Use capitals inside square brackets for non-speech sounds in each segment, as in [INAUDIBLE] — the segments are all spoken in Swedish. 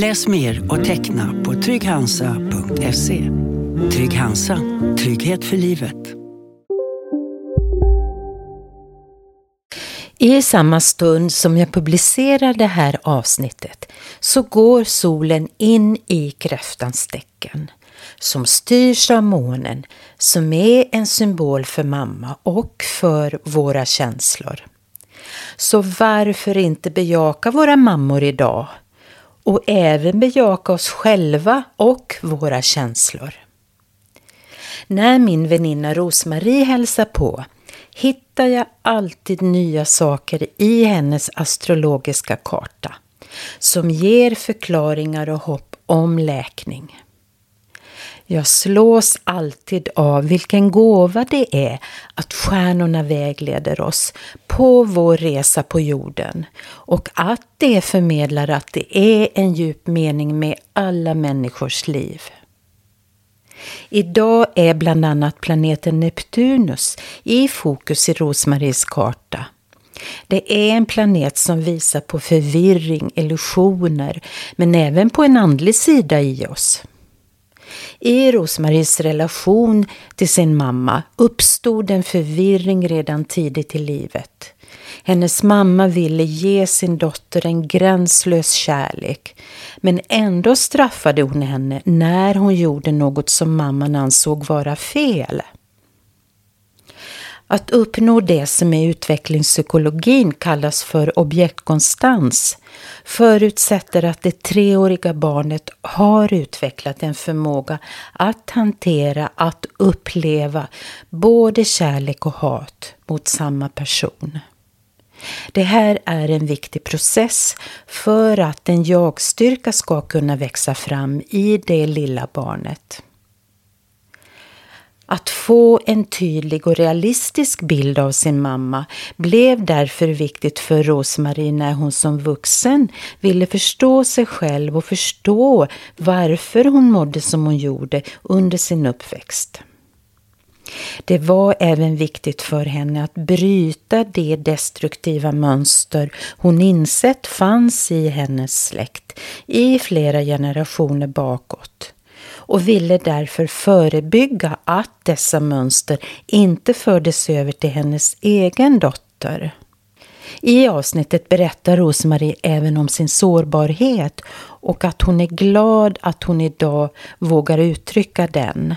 Läs mer och teckna på trygghansa.se. Trygg Hansa. Trygghet för livet. I samma stund som jag publicerar det här avsnittet så går solen in i kräftans tecken som styrs av månen som är en symbol för mamma och för våra känslor. Så varför inte bejaka våra mammor idag och även bejaka oss själva och våra känslor? När min väninna Rosmarie hälsar på hittar jag alltid nya saker i hennes astrologiska karta som ger förklaringar och hopp om läkning. Jag slås alltid av vilken gåva det är att stjärnorna vägleder oss på vår resa på jorden och att det förmedlar att det är en djup mening med alla människors liv. Idag är bland annat planeten Neptunus i fokus i Rosmaries karta. Det är en planet som visar på förvirring, illusioner, men även på en andlig sida i oss. I Rosmaries relation till sin mamma uppstod en förvirring redan tidigt i livet. Hennes mamma ville ge sin dotter en gränslös kärlek men ändå straffade hon henne när hon gjorde något som mamman ansåg vara fel. Att uppnå det som i utvecklingspsykologin kallas för objektkonstans förutsätter att det treåriga barnet har utvecklat en förmåga att hantera, att uppleva både kärlek och hat mot samma person. Det här är en viktig process för att en jagstyrka ska kunna växa fram i det lilla barnet. Att få en tydlig och realistisk bild av sin mamma blev därför viktigt för Rosmarie när hon som vuxen ville förstå sig själv och förstå varför hon mådde som hon gjorde under sin uppväxt. Det var även viktigt för henne att bryta det destruktiva mönster hon insett fanns i hennes släkt i flera generationer bakåt och ville därför förebygga att dessa mönster inte fördes över till hennes egen dotter. I avsnittet berättar Rosmarie även om sin sårbarhet och att hon är glad att hon idag vågar uttrycka den.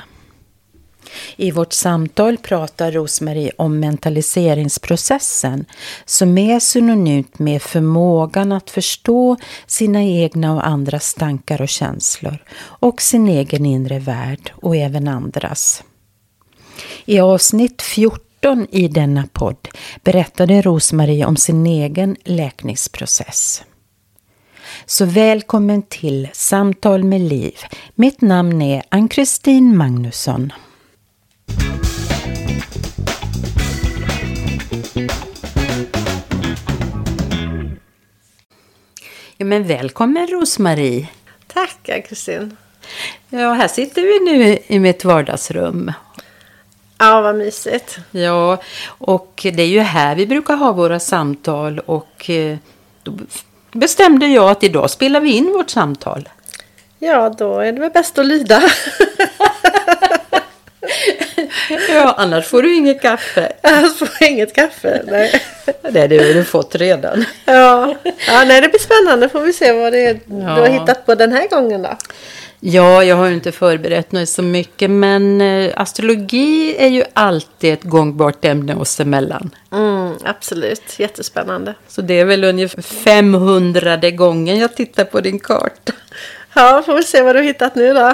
I vårt samtal pratar Rosmarie om mentaliseringsprocessen som är synonymt med förmågan att förstå sina egna och andras tankar och känslor och sin egen inre värld och även andras. I avsnitt 14 i denna podd berättade Rosmarie om sin egen läkningsprocess. Så välkommen till Samtal med Liv. Mitt namn är Ann-Kristin Magnusson. Ja, men välkommen Rosmarie. Tack Ann-Kristin. Ja, här sitter vi nu i mitt vardagsrum. Ja, vad mysigt. Ja, och det är ju här vi brukar ha våra samtal och eh, då bestämde jag att idag spelar vi in vårt samtal. Ja, då är det väl bäst att lyda. [LAUGHS] [LAUGHS] ja, annars får du inget kaffe. Annars får jag inget kaffe, [LAUGHS] nej. Det har du fått redan. Ja. ja, nej det blir spännande. Får vi se vad det är ja. du har hittat på den här gången då. Ja, jag har ju inte förberett mig så mycket, men eh, astrologi är ju alltid ett gångbart ämne oss emellan. Mm, absolut, jättespännande. Så det är väl ungefär 500 gången jag tittar på din karta. Ja, får vi se vad du hittat nu då.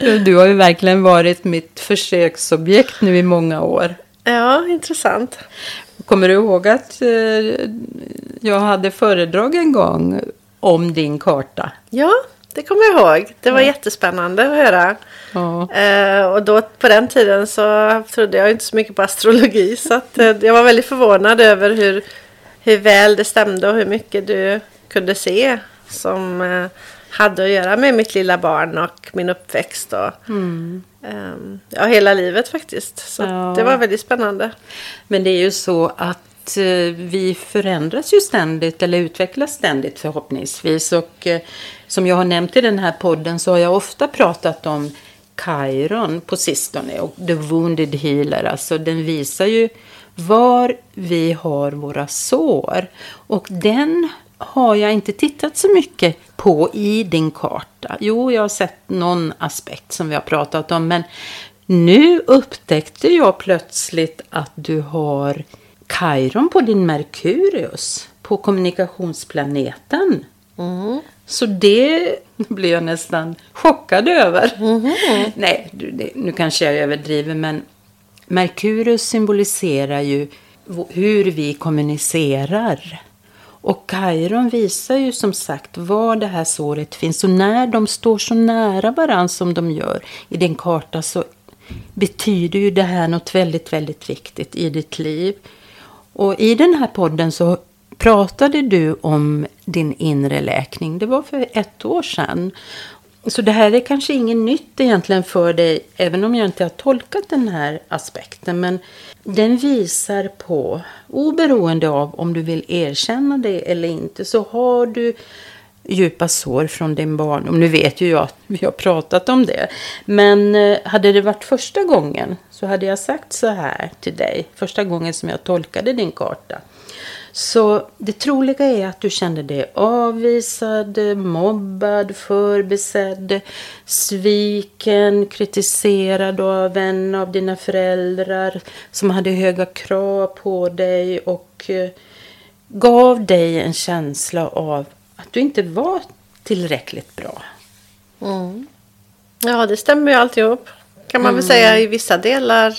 [LAUGHS] Du har ju verkligen varit mitt försöksobjekt nu i många år. ja, intressant. Kommer du ihåg att eh, jag hade föredrag en gång om din karta? Ja, det kommer jag ihåg. Det var jättespännande att höra. Ja. Eh, och då på den tiden så trodde jag inte så mycket på astrologi. Så att, eh, jag var väldigt förvånad över hur, hur väl det stämde och hur mycket du kunde se som eh, hade att göra med mitt lilla barn och min uppväxt. Och, ehm, ja, hela livet faktiskt. Så Ja. det var väldigt spännande. Men det är ju så att eh, vi förändras ju ständigt eller utvecklas ständigt förhoppningsvis. Och eh, som jag har nämnt i den här podden så har jag ofta pratat om Chiron på sistone och The Wounded Healer. Alltså den visar ju var vi har våra sår. Och den har jag inte tittat så mycket på i din karta. Jo, jag har sett någon aspekt som vi har pratat om. Men nu upptäckte jag plötsligt att du har Chiron på din Merkurius. På kommunikationsplaneten. Så det blir jag nästan chockad över. [LAUGHS] Nej, du, det, nu kanske jag överdriver men Merkurius symboliserar ju hur vi kommunicerar. Och Kairon visar ju som sagt var det här såret finns. Och när de står så nära varandra som de gör i din karta så betyder ju det här något väldigt, väldigt viktigt i ditt liv. Och i den här podden så pratade du om din inre läkning. Det var för ett år sedan. Så det här är kanske inget nytt egentligen för dig, även om jag inte har tolkat den här aspekten. Men den visar på, oberoende av om du vill erkänna det eller inte, så har du djupa sår från din barndom. Nu vet ju jag att vi har pratat om det. Men eh, hade det varit första gången så hade jag sagt så här till dig. Första gången som jag tolkade din karta. Så det troliga är att du kände dig avvisad, mobbad, förbisedd, sviken, kritiserad av en av dina föräldrar som hade höga krav på dig och eh, gav dig en känsla av att du inte var tillräckligt bra. Ja, det stämmer ju alltihop. Kan man väl säga i vissa delar.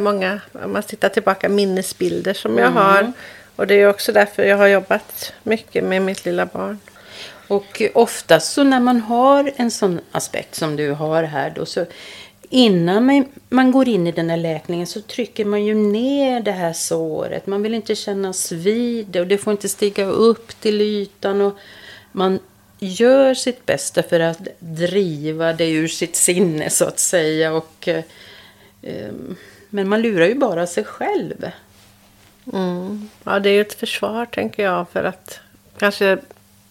Många, om man tittar tillbaka, minnesbilder som jag har. Och det är också därför jag har jobbat mycket med mitt lilla barn. Och oftast så när man har en sån aspekt som du har här då så innan man, går in i den här läkningen så trycker man ju ner det här såret. Man vill inte kännas vid det och det får inte stiga upp till ytan och man gör sitt bästa för att driva det ur sitt sinne så att säga. Och, eh, eh men man lurar ju bara sig själv. Mm. Ja, det är ju ett försvar tänker jag för att kanske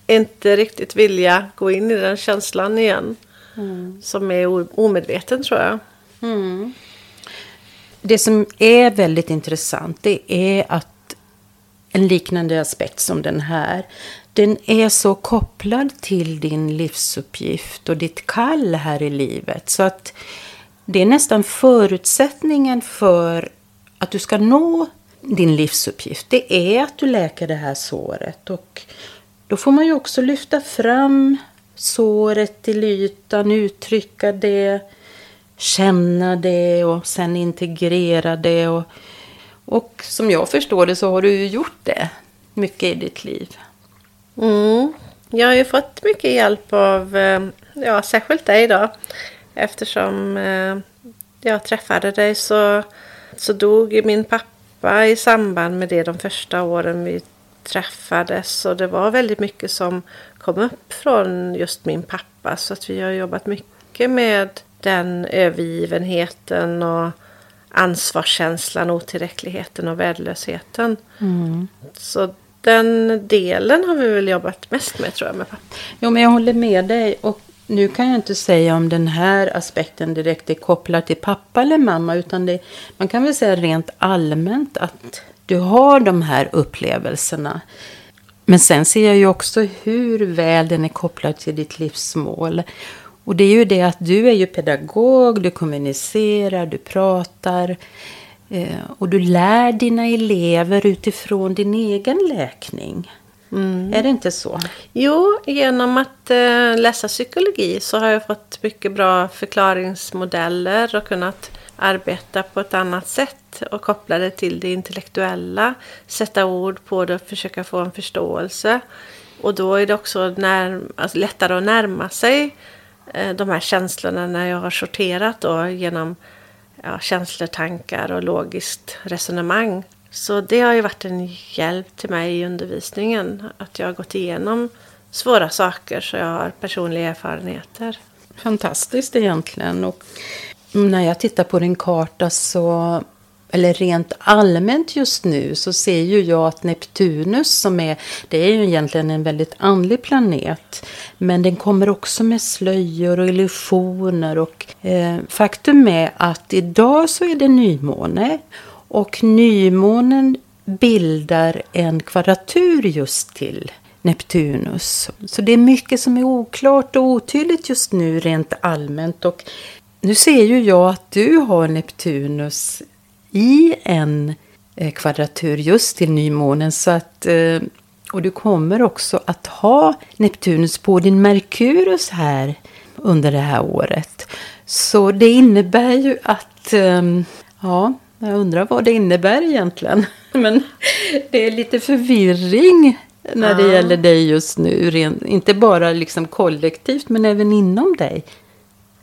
inte riktigt vilja gå in i den känslan igen. Som är omedveten tror jag. Mm. Det som är väldigt intressant det är att en liknande aspekt som den här den är så kopplad till din livsuppgift och ditt kall här i livet. Så att det är nästan förutsättningen för att du ska nå din livsuppgift. Det är att du läker det här såret. Och då får man ju också lyfta fram såret till ytan, uttrycka det, känna det och sen integrera det. Och, och som jag förstår det så har du ju gjort det mycket i ditt liv. Mm. Jag har ju fått mycket hjälp av, eh, ja särskilt dig då. Eftersom eh, jag träffade dig så, så dog ju min pappa i samband med det de första åren vi träffades. Och det var väldigt mycket som kom upp från just min pappa. Så att vi har jobbat mycket med den övergivenheten och ansvarskänslan, otillräckligheten och värdelösheten. Så den delen har vi väl jobbat mest med tror jag med pappa. Jo, men jag håller med dig. Och nu kan jag inte säga om den här aspekten direkt är kopplad till pappa eller mamma. Utan det, man kan väl säga rent allmänt att du har de här upplevelserna. Men sen ser jag ju också hur väl den är kopplad till ditt livsmål. Och det är ju det att du är ju pedagog, du kommunicerar, du pratar. Eh, och du lär dina elever utifrån din egen läkning. Mm. Är det inte så? Jo, genom att eh, läsa psykologi så har jag fått mycket bra förklaringsmodeller och kunnat arbeta på ett annat sätt och koppla det till det intellektuella. Sätta ord på det och försöka få en förståelse. Och då är det också när, alltså lättare att närma sig eh, de här känslorna när jag har sorterat då genom ja, känslor, tankar och logiskt resonemang. Så det har ju varit en hjälp till mig i undervisningen. Att jag har gått igenom svåra saker så jag har personliga erfarenheter. Fantastiskt egentligen. Och när jag tittar på din karta så eller rent allmänt just nu så ser ju jag att Neptunus som är, det är ju egentligen en väldigt andlig planet. Men den kommer också med slöjor och illusioner och eh, faktum är att idag så är det nymåne och nymånen bildar en kvadratur just till Neptunus. Så det är mycket som är oklart och otydligt just nu rent allmänt. Och nu ser ju jag att du har Neptunus i en eh, kvadratur just till nymånen. Så att, eh, och du kommer också att ha Neptunus på din Merkurus här under det här året. Så det innebär ju att, eh, ja, jag undrar vad det innebär egentligen. [LAUGHS] Men det är lite förvirring när det ja. gäller dig just nu. Inte bara liksom kollektivt men även inom dig.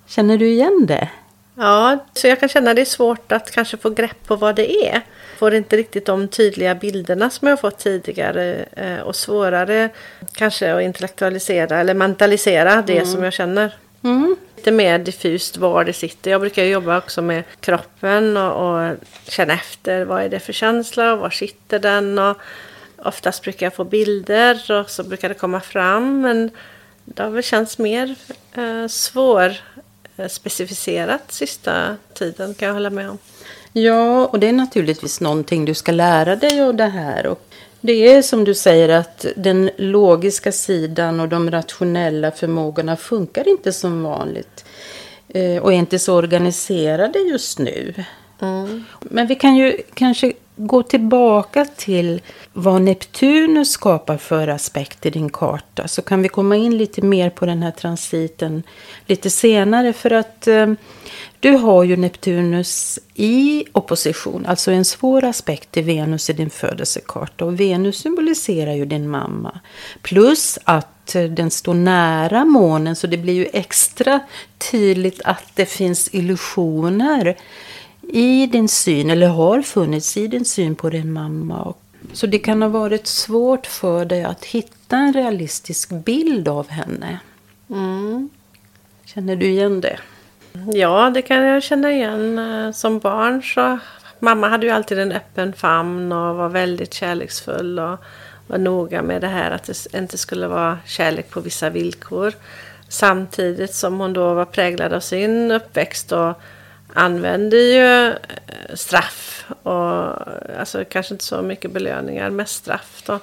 Känner du igen det? Ja, så jag kan känna det är svårt att kanske få grepp på vad det är. Får inte riktigt de tydliga bilderna som jag fått tidigare eh, och svårare kanske att intellektualisera eller mentalisera det mm. som jag känner. Mm. Lite mer diffust var det sitter. Jag brukar jobba också med kroppen och, och känna efter vad är det för känsla och var sitter den. Och oftast brukar jag få bilder och så brukar det komma fram men det har väl känts mer eh, svår Eh, specificerat sista tiden kan jag hålla med om. Ja, och det är naturligtvis någonting du ska lära dig av det här. Och det är som du säger att den logiska sidan och de rationella förmågorna funkar inte som vanligt. Eh, och är inte så organiserade just nu. Mm. Men vi kan ju kanske gå tillbaka till vad Neptunus skapar för aspekt i din karta. Så kan vi komma in lite mer på den här transiten lite senare. För att eh, du har ju Neptunus i opposition. Alltså en svår aspekt till Venus i din födelsekarta. Och Venus symboliserar ju din mamma. Plus att eh, den står nära månen. Så det blir ju extra tydligt att det finns illusioner i din syn, eller har funnits i din syn på din mamma. Så det kan ha varit svårt för dig att hitta en realistisk bild av henne. Mm. Känner du igen det? Ja, det kan jag känna igen. Som barn så mamma hade ju alltid en öppen famn och var väldigt kärleksfull och var noga med det här att det inte skulle vara kärlek på vissa villkor. Samtidigt som hon då var präglad av sin uppväxt och använder ju eh, straff och alltså kanske inte så mycket belöningar, mest straff då.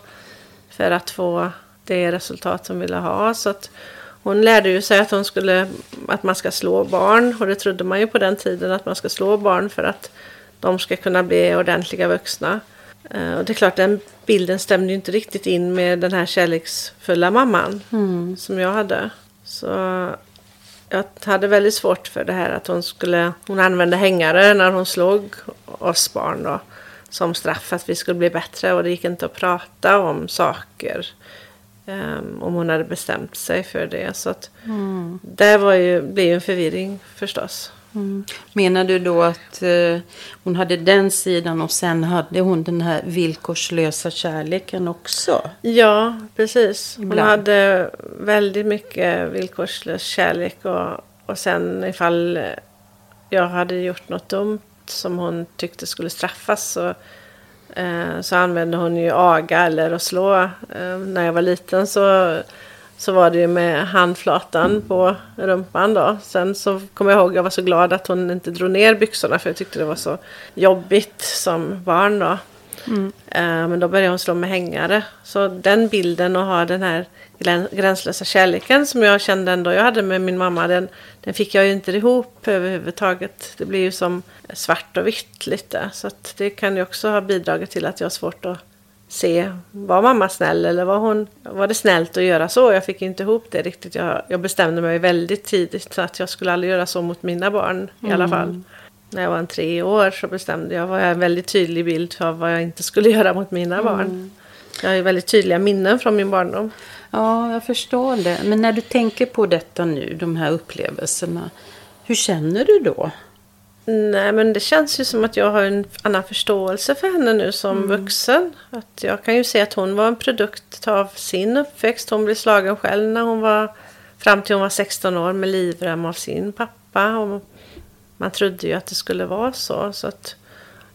För att få det resultat hon ville ha. Så att hon lärde ju sig att, hon skulle, att man ska slå barn och det trodde man ju på den tiden att man ska slå barn för att de ska kunna bli ordentliga vuxna. Eh, och det är klart, den bilden stämde ju inte riktigt in med den här kärleksfulla mamman mm. som jag hade. Så jag hade väldigt svårt för det här att hon skulle, hon använde hängare när hon slog oss barn då, som straff att vi skulle bli bättre och det gick inte att prata om saker. Um, om hon hade bestämt sig för det. Så att mm. det var ju, blev ju en förvirring förstås. Mm. Menar du då att eh, hon hade den sidan och sen hade hon den här villkorslösa kärleken också? Ja, precis. Hon Ibland. hade väldigt mycket villkorslös kärlek och, och sen ifall jag hade gjort något dumt som hon tyckte skulle straffas så, eh, så använde hon ju aga eller att slå. Eh, när jag var liten så så var det ju med handflatan på rumpan då. Sen så kommer jag ihåg, jag var så glad att hon inte drog ner byxorna för jag tyckte det var så jobbigt som barn då. Mm. Men då började hon slå med hängare. Så den bilden och ha den här gränslösa kärleken som jag kände ändå jag hade med min mamma. Den, den fick jag ju inte ihop överhuvudtaget. Det blir ju som svart och vitt lite. Så det kan ju också ha bidragit till att jag har svårt att se, var mamma snäll eller var, hon, var det snällt att göra så? Jag fick inte ihop det riktigt. Jag, jag bestämde mig väldigt tidigt att jag skulle aldrig göra så mot mina barn i alla fall. Mm. När jag var en tre år så bestämde jag, var jag en väldigt tydlig bild av vad jag inte skulle [LAUGHS] göra mot mina mm. barn. Jag har ju väldigt tydliga minnen från min barndom. Ja, jag förstår det. Men när du tänker på detta nu, de här upplevelserna, hur känner du då? Nej, men det känns ju som att jag har en annan förståelse för henne nu som mm. vuxen. Att jag kan ju se att hon var en produkt av sin uppväxt. Hon blev slagen själv när hon var fram till hon var 16 år med livrem av sin pappa. Och man trodde ju att det skulle vara så. så att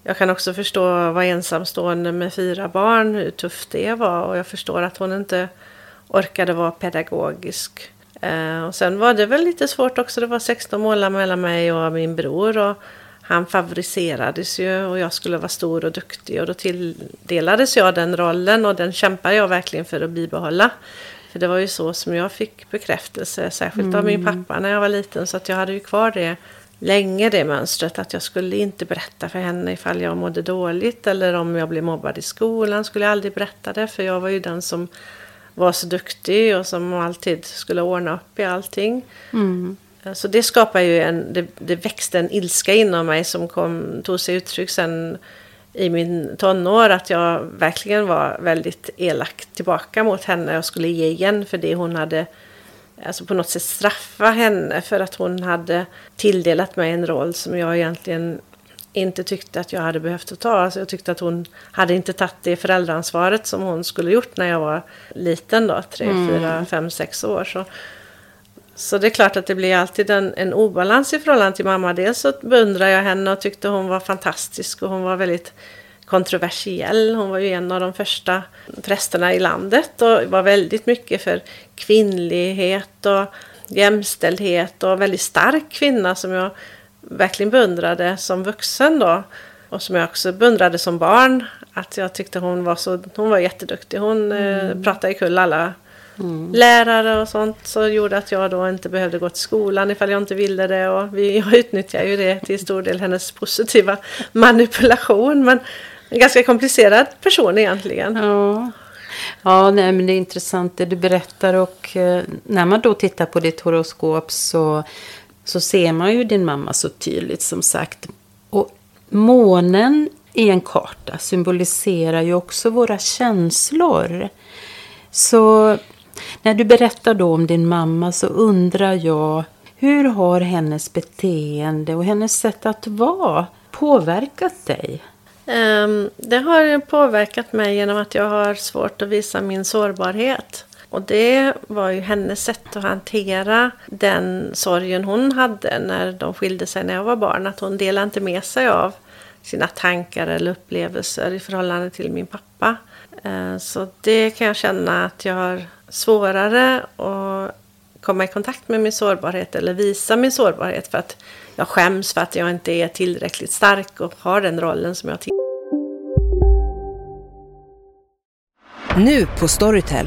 jag kan också förstå vad ensamstående med fyra barn, hur tufft det var. Och jag förstår att hon inte orkade vara pedagogisk. Eh, och sen var det väl lite svårt också. Det var 16 målar mellan mig och min bror. Och han favoriserades ju och jag skulle vara stor och duktig. Och då tilldelades jag den rollen och den kämpar jag verkligen för att bibehålla. För det var ju så som jag fick bekräftelse, särskilt mm. av min mm. pappa när jag var liten. Så att jag hade ju kvar det länge, det mönstret. Att jag skulle inte berätta för henne ifall jag mådde dåligt. Eller om jag blev mobbad i skolan skulle jag aldrig berätta det. För jag var ju den som var så duktig och som alltid skulle ordna upp i allting. Mm. Så det skapar ju en, det, det, växte en ilska inom mig som kom, tog sig uttryck sen i min tonår. Att jag verkligen var väldigt elak tillbaka mot henne och skulle ge igen för det hon hade Alltså på något sätt straffa henne för att hon hade tilldelat mig en roll som jag egentligen inte tyckte att jag hade behövt att ta. Alltså jag tyckte att hon hade inte tagit det föräldraansvaret som hon skulle gjort när jag var liten då, tre, mm. fyra, fem, sex år. Så, så det är klart att det blir alltid en, en obalans i förhållande till mamma. Dels så beundrar jag henne och tyckte hon var fantastisk och hon var väldigt kontroversiell. Hon var ju en av de första prästerna i landet och var väldigt mycket för kvinnlighet och jämställdhet och väldigt stark kvinna som jag verkligen beundrade som vuxen då. Och som jag också beundrade som barn. Att jag tyckte hon var så, hon var jätteduktig. Hon eh, mm. eh, pratade kull alla mm. lärare och sånt. Så gjorde att jag då inte behövde gå till skolan ifall jag inte ville det. Och vi, jag utnyttjar ju det till stor del hennes positiva [LAUGHS] manipulation. Men en ganska komplicerad person egentligen. Ja. Ja, nej, men det är intressant det du berättar och eh, när man då tittar på ditt horoskop så så ser man ju din mamma så tydligt som sagt. Och månen i en karta symboliserar ju också våra känslor. Så när du berättar då om din mamma så undrar jag hur har hennes beteende och hennes sätt att vara påverkat dig? Um, det har påverkat mig genom att jag har svårt att visa min sårbarhet. Och det var ju hennes sätt att hantera den sorgen hon hade när de skilde sig när jag var barn. Att hon delade inte med sig av sina tankar eller upplevelser i förhållande till min pappa. Eh, så det kan jag känna att jag har svårare att komma i kontakt med min sårbarhet eller visa min sårbarhet för att jag skäms för att jag inte är tillräckligt stark och har den rollen som jag till. Nu på Storytel.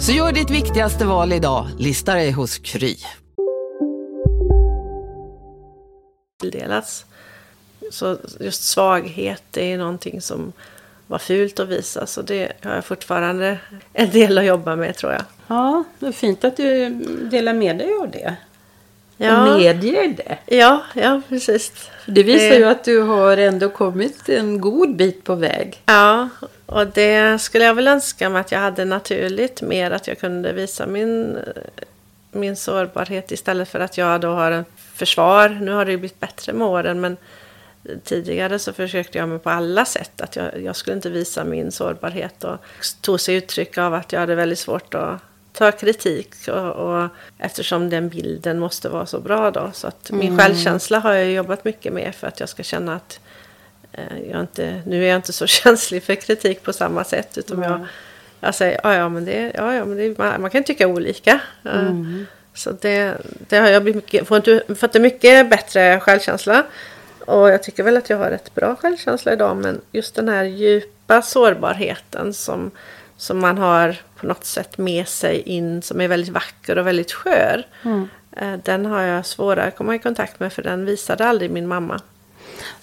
Så gör ditt viktigaste val idag. Lista dig hos Kry. Tilldelas. Så just svaghet är någonting som var fult att visa. Så det har jag fortfarande en del att jobba med tror jag. Ja, det är fint att du delar med dig av det. Ja. Och medger det. Ja, ja precis. Det visar det... ju att du har ändå kommit en god bit på väg. Ja, och det skulle jag väl önska mig att jag hade naturligt mer att jag kunde visa min, min sårbarhet istället för att jag då har en försvar. Nu har det ju blivit bättre med åren men tidigare så försökte jag mig på alla sätt att jag, jag skulle inte visa min sårbarhet och tog sig uttryck av att jag hade väldigt svårt att ta kritik och, och, eftersom den bilden måste vara så bra då. Så att min mm. självkänsla har jag jobbat mycket med för att jag ska känna att eh, jag inte, nu är jag inte så [LAUGHS] känslig för kritik på samma sätt utan mm. jag, jag säger ja, ja men det, ja, ja, men det, man, man kan tycka olika. Mm. Så det, det har jag blivit fått, fått en mycket bättre självkänsla. Och jag tycker väl att jag har rätt bra självkänsla idag men just den här djupa sårbarheten som, som man har på något sätt med sig in som är väldigt vacker och väldigt skör. Mm. Eh, den har jag svårare att komma i kontakt med för den visade aldrig min mamma.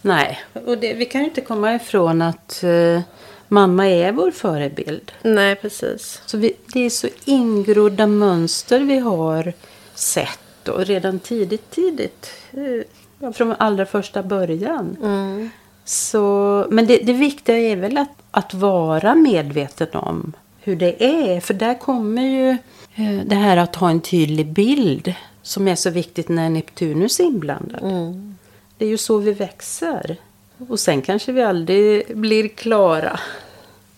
Nej, och det, vi kan ju inte komma ifrån att uh, mamma är vår förebild. Nej, precis. Så vi, det är så ingrodda mönster vi har sett och redan tidigt, tidigt. Uh, från allra första början. Mm. Så, men det, det viktiga är väl att, att vara medveten om hur det är. För där kommer ju eh, det här att ha en tydlig bild som är så viktigt när Neptunus är inblandad. Mm. Det är ju så vi växer. Och sen kanske vi aldrig blir klara.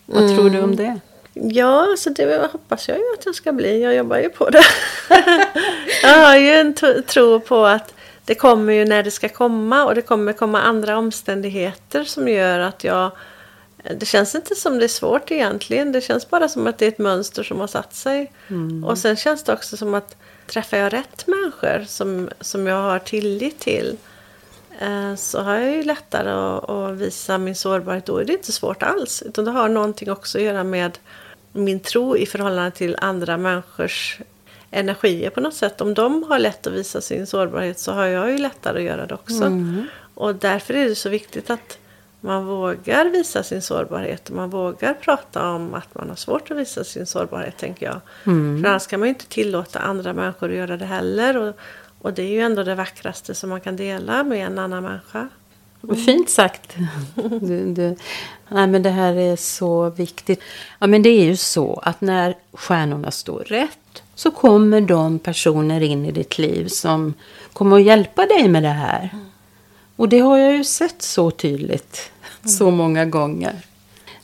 Vad mm. tror du om det? Ja, så det hoppas jag ju att jag ska bli. Jag jobbar ju på det. [LAUGHS] jag har ju en tro på att det kommer ju när det ska komma och det kommer komma andra omständigheter som gör att jag det känns inte som det är svårt egentligen. Det känns bara som att det är ett mönster som har satt sig. Mm. Och sen känns det också som att träffar jag rätt människor som, som jag har tillit till så har jag ju lättare att, att, visa min sårbarhet. Då är det inte svårt alls. Utan det har någonting också att göra med min tro i förhållande till andra människors energier på något sätt. Om de har lätt att visa sin sårbarhet så har jag ju lättare att göra det också. Mm. Och därför är det så viktigt att man vågar visa sin sårbarhet. Man vågar prata om att man har svårt att visa sin sårbarhet, tänker jag. Mm. För annars kan man ju inte tillåta andra människor att göra det heller. Och, och det är ju ändå det vackraste som man kan dela med en annan människa. Mm. Fint sagt. [LAUGHS] Du, du. Nej, men det här är så viktigt. Ja, men det är ju så att när stjärnorna står rätt så kommer de personer in i ditt liv som kommer att hjälpa dig med det här. Mm. Och det har jag ju sett så tydligt så många gånger.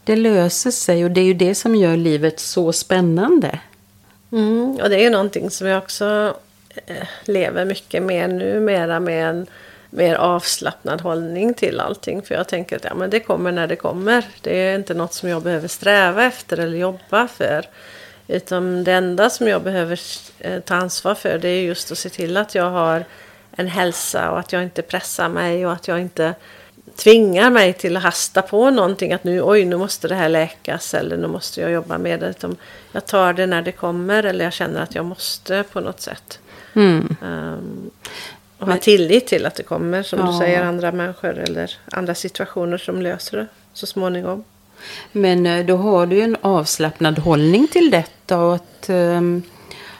Det löser sig och det är ju det som gör livet så spännande. Mm, och det är ju någonting som jag också Eh, lever mycket mer numera med en mer avslappnad hållning till allting. För jag tänker att ja, men det kommer när det kommer. Det är inte något som jag behöver sträva efter eller jobba för. Utan det enda som jag behöver eh, ta ansvar för det är just att se till att jag har en hälsa och att jag inte pressar mig och att jag inte tvingar mig till att hasta på någonting. Att nu, oj, nu måste det här läkas eller nu måste jag jobba med det. Utan jag tar det när det kommer eller jag känner att jag måste på något sätt. Mm. Um, och ha tillit till att det kommer, som ja. du säger, andra människor eller andra situationer som löser det så småningom. Men eh, då har du en avslappnad hållning till detta och att um,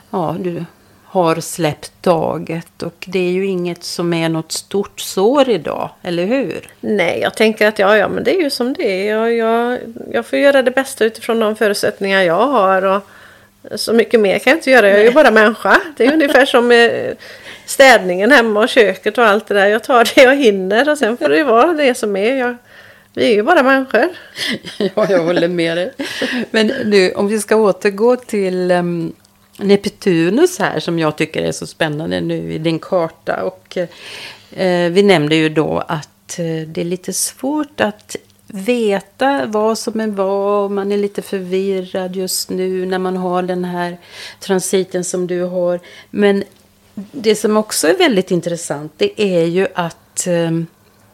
ja, du har släppt taget. Och det är ju inget som är något stort sår idag, eller hur? Nej, jag tänker att ja, ja men det är ju som det är. Jag, jag, jag får göra det bästa utifrån de förutsättningar jag har. Och så mycket mer kan jag inte göra, jag är ju bara människa. Det är ungefär som med städningen hemma och köket och allt det där. Jag tar det jag hinner och sen får det vara det som är. Jag, vi är ju bara människor. [LAUGHS] Ja, jag håller med dig. Men nu, om vi ska återgå till um, Neptunus här som jag tycker är så spännande nu i din karta. Och eh, vi nämnde ju då att eh, det är lite svårt att veta vad som är vad. Man är lite förvirrad just nu när man har den här transiten som du har. Men det som också är väldigt intressant det är ju att eh,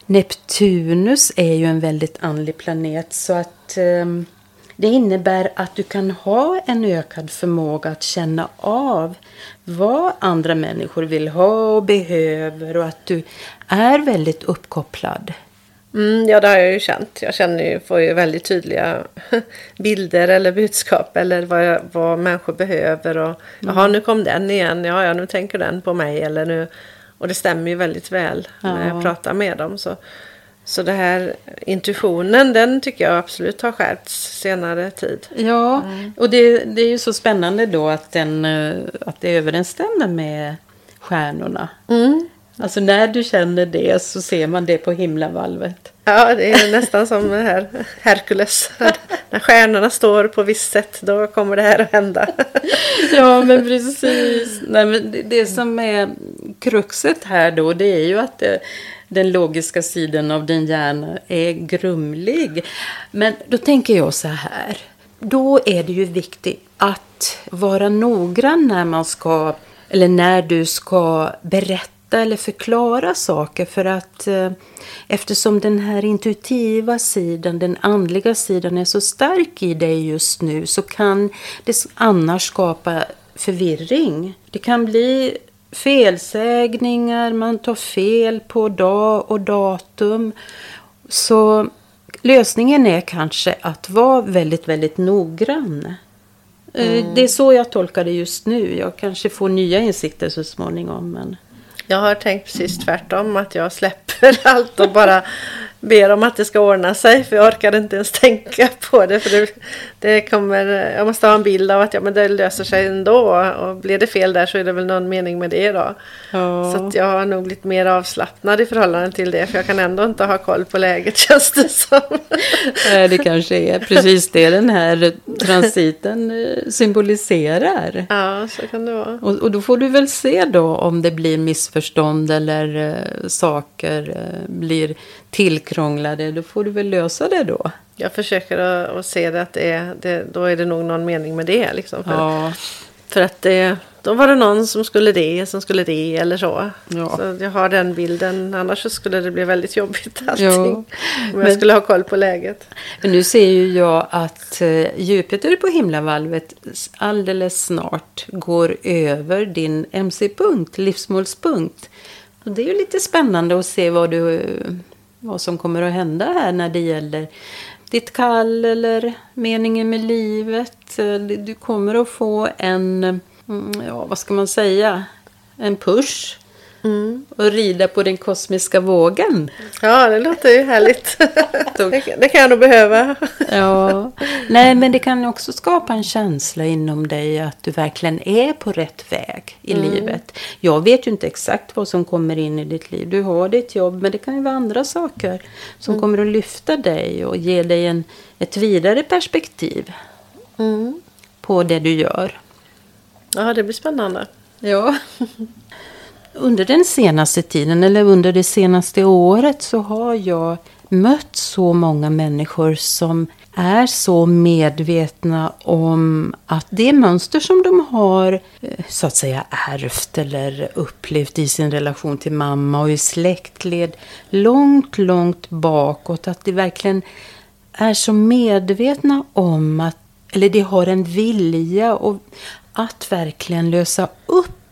Neptunus är ju en väldigt andlig planet. Så att eh, det innebär att du kan ha en ökad förmåga att känna av vad andra människor vill ha och behöver och att du är väldigt uppkopplad. Mm, ja, det har jag ju känt. Jag känner ju, får ju väldigt tydliga [LAUGHS] bilder eller budskap eller vad, jag, vad människor behöver. Och, mm. Jaha, nu kom den igen. Ja, ja, nu tänker den på mig. Eller nu, och det stämmer ju väldigt väl ja. när jag pratar med dem. Så, så det här intuitionen, den tycker jag absolut har skärpts senare tid. Ja, mm. och det, det är ju så spännande då att, den, eh, att det överensstämmer med stjärnorna. Mm. Alltså när du känner det så ser man det på himlavalvet. Ja, det är nästan som här Herkules. när stjärnorna står på visst sätt, då kommer det här att hända. [LAUGHS] ja, men precis. Nej, men det, det som är kruxet här då, det är ju att det, den logiska sidan av din hjärna är grumlig. Men då tänker jag så här. Då är det ju viktigt att vara noggrann när man ska, eller när du ska berätta eller förklara saker för att eh, eftersom den här intuitiva sidan, den andliga sidan är så stark i dig just nu så kan det annars skapa förvirring. Det kan bli felsägningar, man tar fel på dag och datum. Så lösningen är kanske att vara väldigt, väldigt noggrann. Eh, mm. Det är så jag tolkar det just nu. Jag kanske får nya insikter så småningom. Men... Jag har tänkt precis tvärtom, att jag släpper [LAUGHS] allt och bara ber om att det ska ordna sig. För jag orkar inte ens tänka på det. För det, det kommer, jag måste ha en bild av att ja, men det löser sig ändå. Och blir det fel där så är det väl någon mening med det då. Ja. Så jag har nog blivit mer avslappnad i förhållande till det. För jag kan ändå inte ha koll på läget [LAUGHS] känns det som. det kanske är precis det den här transiten eh, symboliserar. Ja, så kan det vara. Och, och då får du väl se då om det blir missförstånd eller uh, saker uh, blir tillkrånglade, då får du väl lösa det då. Jag försöker att, se det att det är, det, då är det nog någon mening med det. Liksom, för, ja. för att det, då var det någon som skulle det, som skulle det eller så. Ja. Så jag har den bilden, annars skulle det bli väldigt jobbigt allting. Ja. Om jag skulle ha koll på läget. Men nu ser ju jag att uh, Jupiter på himlavalvet alldeles snart går över din MC-punkt, livsmålspunkt. Och det är ju lite spännande att se vad du vad som kommer att hända här när det gäller ditt kall eller meningen med livet. Du kommer att få en, mm, ja vad ska man säga, en push Mm. Och rida på den kosmiska vågen. Ja, det låter ju härligt. [LAUGHS] det, kan jag nog behöva. ja. Nej, men det kan också skapa en känsla inom dig att du verkligen är på rätt väg i mm. livet. Jag vet ju inte exakt vad som kommer in i ditt liv. Du har ditt jobb, men det kan ju vara andra saker som mm. kommer att lyfta dig och ge dig en, ett vidare perspektiv mm. på det du gör. Ja, det blir spännande. Ja. [LAUGHS] Under den senaste tiden, eller under det senaste året, så har jag mött så många människor som är så medvetna om att det mönster som de har eh, så att säga ärvt eller upplevt i sin relation till mamma och i släktled långt, långt bakåt. Att de verkligen är så medvetna om att, eller de har en vilja och att verkligen lösa upp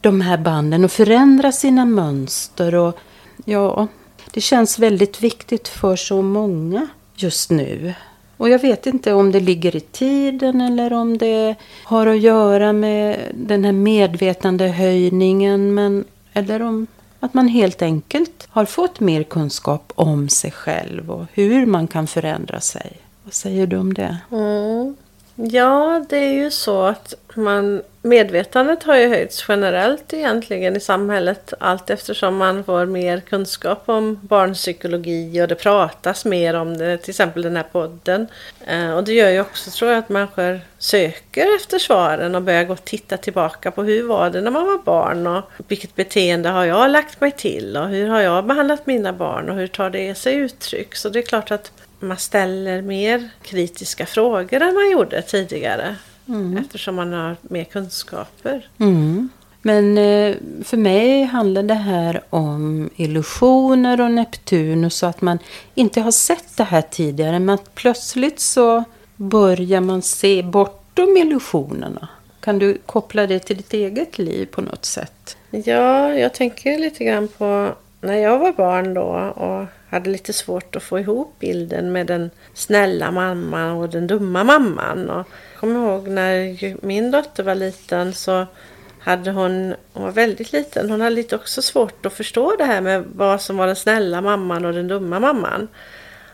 de här banden och förändra sina mönster. Och ja, det känns väldigt viktigt för så många just nu. Och jag vet inte om det ligger i tiden eller om det har att göra med den här medvetandehöjningen. Men, eller om att man helt enkelt har fått mer kunskap om sig själv och hur man kan förändra sig. Vad säger du om det? Mm. Ja, det är ju så att man, medvetandet har ju höjts generellt egentligen i samhället allt eftersom man får mer kunskap om barnpsykologi och det pratas mer om det, till exempel den här podden. Eh, och det gör ju också, tror jag, att människor söker efter svaren och börjar gå och titta tillbaka på hur var det när man var barn och vilket beteende har jag lagt mig till och hur har jag behandlat mina barn och hur tar det sig uttryck? Så det är klart att man ställer mer kritiska frågor än man gjorde tidigare. Mm. Eftersom man har mer kunskaper. Mm. Men eh, för mig handlar det här om illusioner och Neptun. Så att man inte har sett det här tidigare. Men att plötsligt så börjar man se bortom illusionerna. Kan du koppla det till ditt eget liv på något sätt? Ja, jag tänker lite grann på när jag var barn då och hade lite svårt att få ihop bilden med den snälla mamman och den dumma mamman. Och jag kommer ihåg när min dotter var liten så hade hon, hon var väldigt liten, hon hade lite också svårt att förstå det här med vad som var den snälla mamman och den dumma mamman.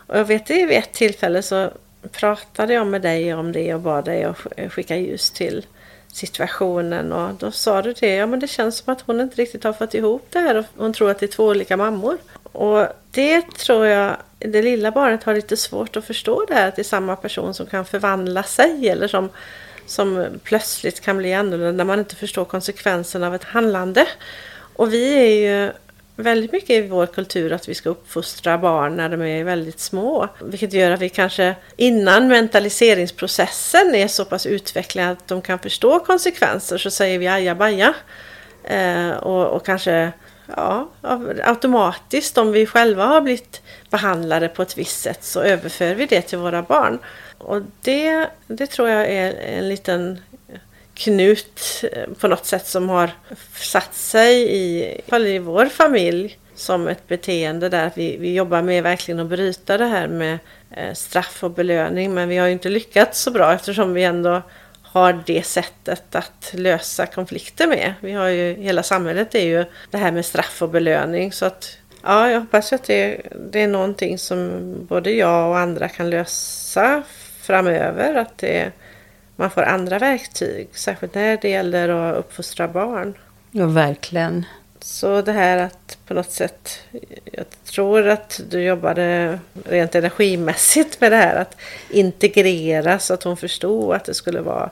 Och jag vet vid ett tillfälle så pratade jag med dig om det och bad dig att skicka ljus till situationen och då sa du det, ja men det känns som att hon inte riktigt har fått ihop det här och hon tror att det är två olika mammor. Och det tror jag, det lilla barnet har lite svårt att förstå det här att det är samma person som kan förvandla sig eller som, som plötsligt kan bli annorlunda när man inte förstår konsekvenserna av ett handlande. Och vi är ju väldigt mycket i vår kultur att vi ska uppfostra barn när de är väldigt små. Vilket gör att vi kanske innan mentaliseringsprocessen är så pass utvecklad att de kan förstå konsekvenser så säger vi ajabaja. Eh, och, och kanske ja, automatiskt om vi själva har blivit behandlade på ett visst sätt så överför vi det till våra barn. Och det, det tror jag är en liten knut eh, på något sätt som har satt sig i, i vår familj som ett beteende där vi, vi jobbar med verkligen att bryta det här med eh, straff och belöning men vi har ju inte lyckats så bra eftersom vi ändå har det sättet att lösa konflikter med. Vi har ju, hela samhället är ju det här med straff och belöning så att ja, jag hoppas att det, det är någonting som både jag och andra kan lösa framöver. Att det man får andra verktyg, särskilt när det gäller att uppfostra barn. Ja, verkligen. Så det här att på något sätt, jag tror att du jobbade rent energimässigt med det här att integrera så att hon förstod att det skulle vara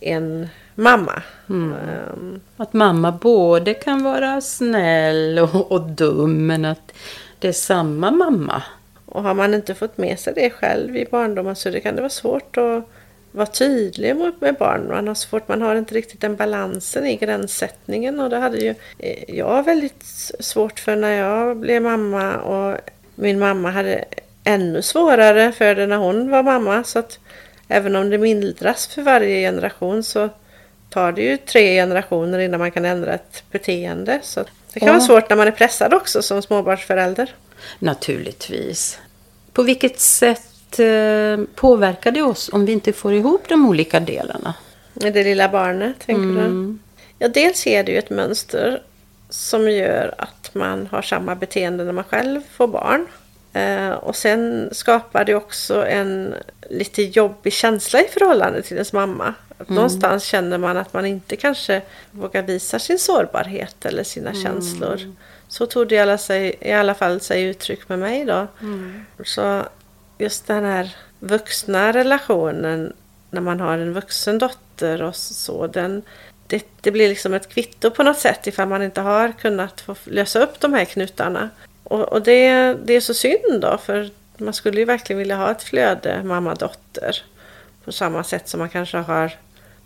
en mamma. Mm. Um, att mamma både kan vara snäll och, och dum men att det är samma mamma. Och har man inte fått med sig det själv i barndomen så det kan det vara svårt att vara tydlig med barn. Man har svårt, man har inte riktigt den balansen i gränssättningen och det hade ju eh, jag väldigt svårt för när jag blev mamma och min mamma hade ännu svårare för det när hon var mamma. Så att även om det mildras för varje generation så tar det ju tre generationer innan man kan ändra ett beteende. Så det kan ja. vara svårt när man är pressad också som småbarnsförälder. Naturligtvis. På vilket sätt påverkar det oss om vi inte får ihop de olika delarna? Det lilla barnet, tänker mm. du? Ja, dels är det ju ett mönster som gör att man har samma beteende när man själv får barn. Eh, och sen skapar det också en lite jobbig känsla i förhållande till ens mamma. Mm. Någonstans känner man att man inte kanske vågar visa sin sårbarhet eller sina mm. känslor. Så tog det i alla, sig, i alla fall sig uttryck med mig då. Mm. Så just den här vuxna relationen när man har en vuxen dotter och så. Den, det, det, blir liksom ett kvitto på något sätt ifall man inte har kunnat få lösa upp de här knutarna. Och, och det, det är så synd då för man skulle ju verkligen vilja ha ett flöde mamma-dotter. På samma sätt som man kanske har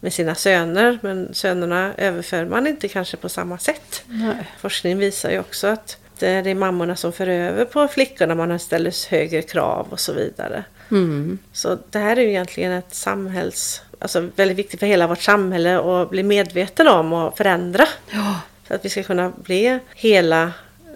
med sina söner. Men sönerna överför man inte kanske på samma sätt. Nej. Forskning visar ju också att det är mammorna som för över på flickorna. Man ställer högre krav och så vidare. Mm. Så det här är ju egentligen ett samhälls... Alltså väldigt viktigt för hela vårt samhälle att bli medveten om och förändra. Ja. Så att vi ska kunna bli hela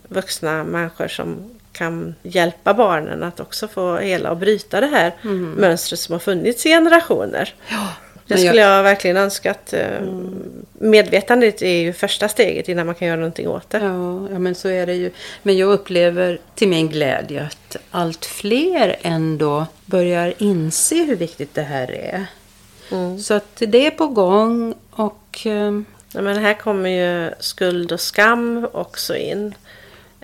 vuxna människor som kan hjälpa barnen att också få hela och bryta det här mm. mönstret som har funnits i generationer. Ja. Det skulle jag verkligen önska att eh, mm. medvetandet är ju första steget innan man kan göra någonting åt det. Ja, ja, men så är det ju. Men jag upplever till min glädje att allt fler ändå börjar inse hur viktigt det här är. Mm. Så att det är på gång och... Eh, ja, men här kommer ju skuld och skam också in.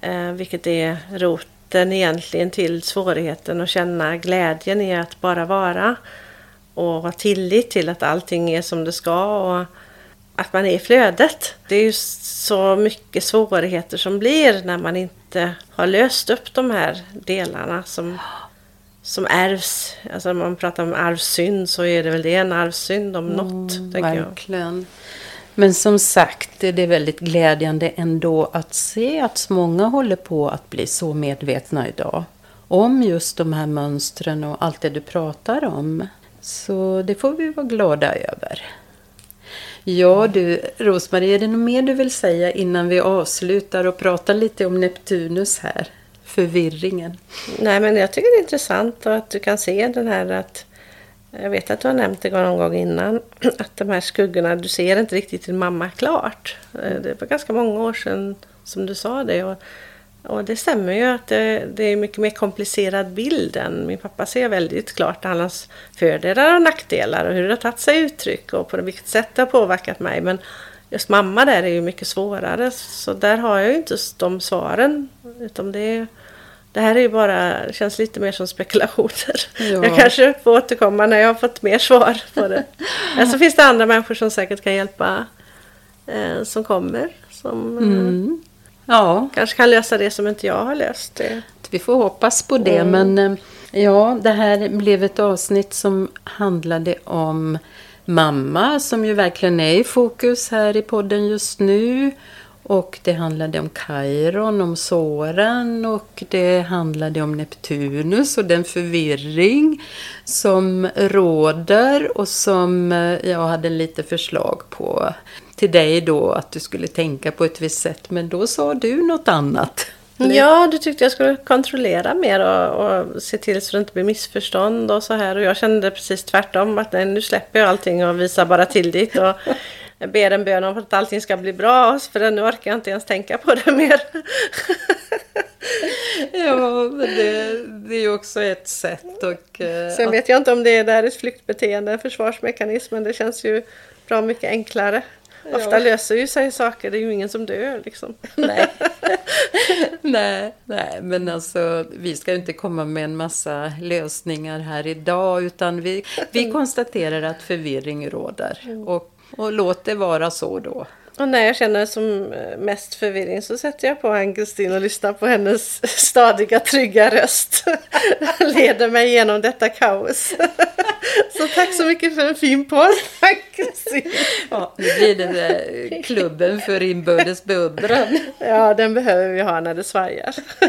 Eh, vilket är roten egentligen till svårigheten att känna glädjen i att bara vara och ha tillit till att allting är som det ska och att man är i flödet. Det är ju så mycket svårigheter som blir när man inte har löst upp de här delarna som, som ärvs. Alltså om man pratar om arvsynd så är det väl det en arvsynd om något. Mm, verkligen. Jag. Men som sagt, det är väldigt glädjande ändå att se att många håller på att bli så medvetna idag. Om just de här mönstren och allt det du pratar om. Så det får vi vara glada över. Ja du, Rosmarie, är det något mer du vill säga innan vi avslutar och pratar lite om Neptunus här? förvirringen? Nej, men jag tycker det är intressant att du kan se den här att jag vet att du har nämnt det någon gång innan [CLEARS THROAT] att de här skuggorna, du ser inte riktigt din mamma klart. Eh, det var ganska många år sedan som du sa det. Och, och det stämmer ju att det, det är mycket mer komplicerad bild än min pappa ser väldigt klart hans fördelar och nackdelar och hur det har tagit sig uttryck och på vilket sätt det har påverkat mig. Men just mamma där är ju mycket svårare så där har jag ju inte de svaren. Utan det, det här är ju bara, känns lite mer som spekulationer. Ja. Jag kanske får återkomma när jag har fått mer svar på det. Eller [LAUGHS] så finns det andra människor som säkert kan hjälpa eh, som kommer. Som, mm. Ja. Kanske kan lösa det som inte jag har löst. Det. Vi får hoppas på det. Mm. Men eh, ja, det här blev ett avsnitt som handlade om mamma som ju verkligen är i fokus här i podden just nu. Och det handlade om Kairon, om Soren och det handlade om Neptunus och den förvirring som råder och som eh, jag hade lite förslag på till dig då att du skulle tänka på ett visst sätt. Men då sa du något annat. Ja, du tyckte jag skulle kontrollera mer och, och, se till så det inte blir missförstånd och så här. Och jag kände precis tvärtom att nej, nu släpper jag allting och visar bara till dit. Och [LAUGHS] jag ber en bön om att allting ska bli bra för nu orkar jag inte ens tänka på det mer. [LAUGHS] ja, men det, det är ju också ett sätt. Och, uh, Sen vet jag inte om det är där ett flyktbeteende, en försvarsmekanism, men det känns ju bra mycket enklare. Ofta löser ju sig saker, det är ju ingen som dör liksom. Nej. [LAUGHS] nej, nej, men alltså vi ska inte komma med en massa lösningar här idag utan vi, vi konstaterar att förvirring råder. Mm. Och, och låt det vara så då. Och när jag känner som mest förvirring så sätter jag på Ann-Kristin och lyssnar på hennes [LAUGHS] stadiga, trygga röst. [LAUGHS] Leder mig igenom detta kaos. Så tack så mycket för en fin podd, [LAUGHS] Ann-Kristin. Ja, nu blir det klubben för inbördes beundran. Ja, den behöver vi ha när det svajar. [LAUGHS]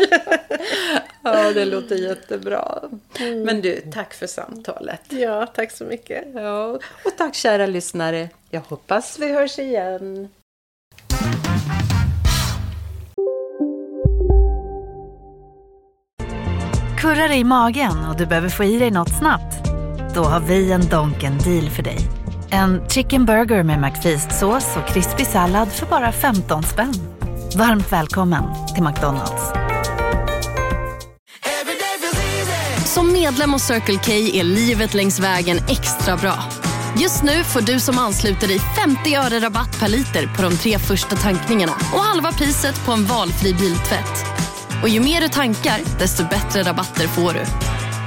Ja, det låter jättebra. Mm. Men du, tack för samtalet. Ja, tack så mycket. Ja, och tack kära lyssnare. Jag hoppas vi hörs igen. Kurrar i magen och du behöver få i dig något snabbt? Då har vi en Donken deal för dig. En chicken burger med McFeast-sås och krispig sallad för bara 15 spänn. Varmt välkommen till McDonalds. Som medlem hos Circle K är livet längs vägen extra bra. Just nu får du som ansluter dig 50 öre rabatt per liter på de tre första tankningarna och halva priset på en valfri biltvätt. Och ju mer du tankar, desto bättre rabatter får du.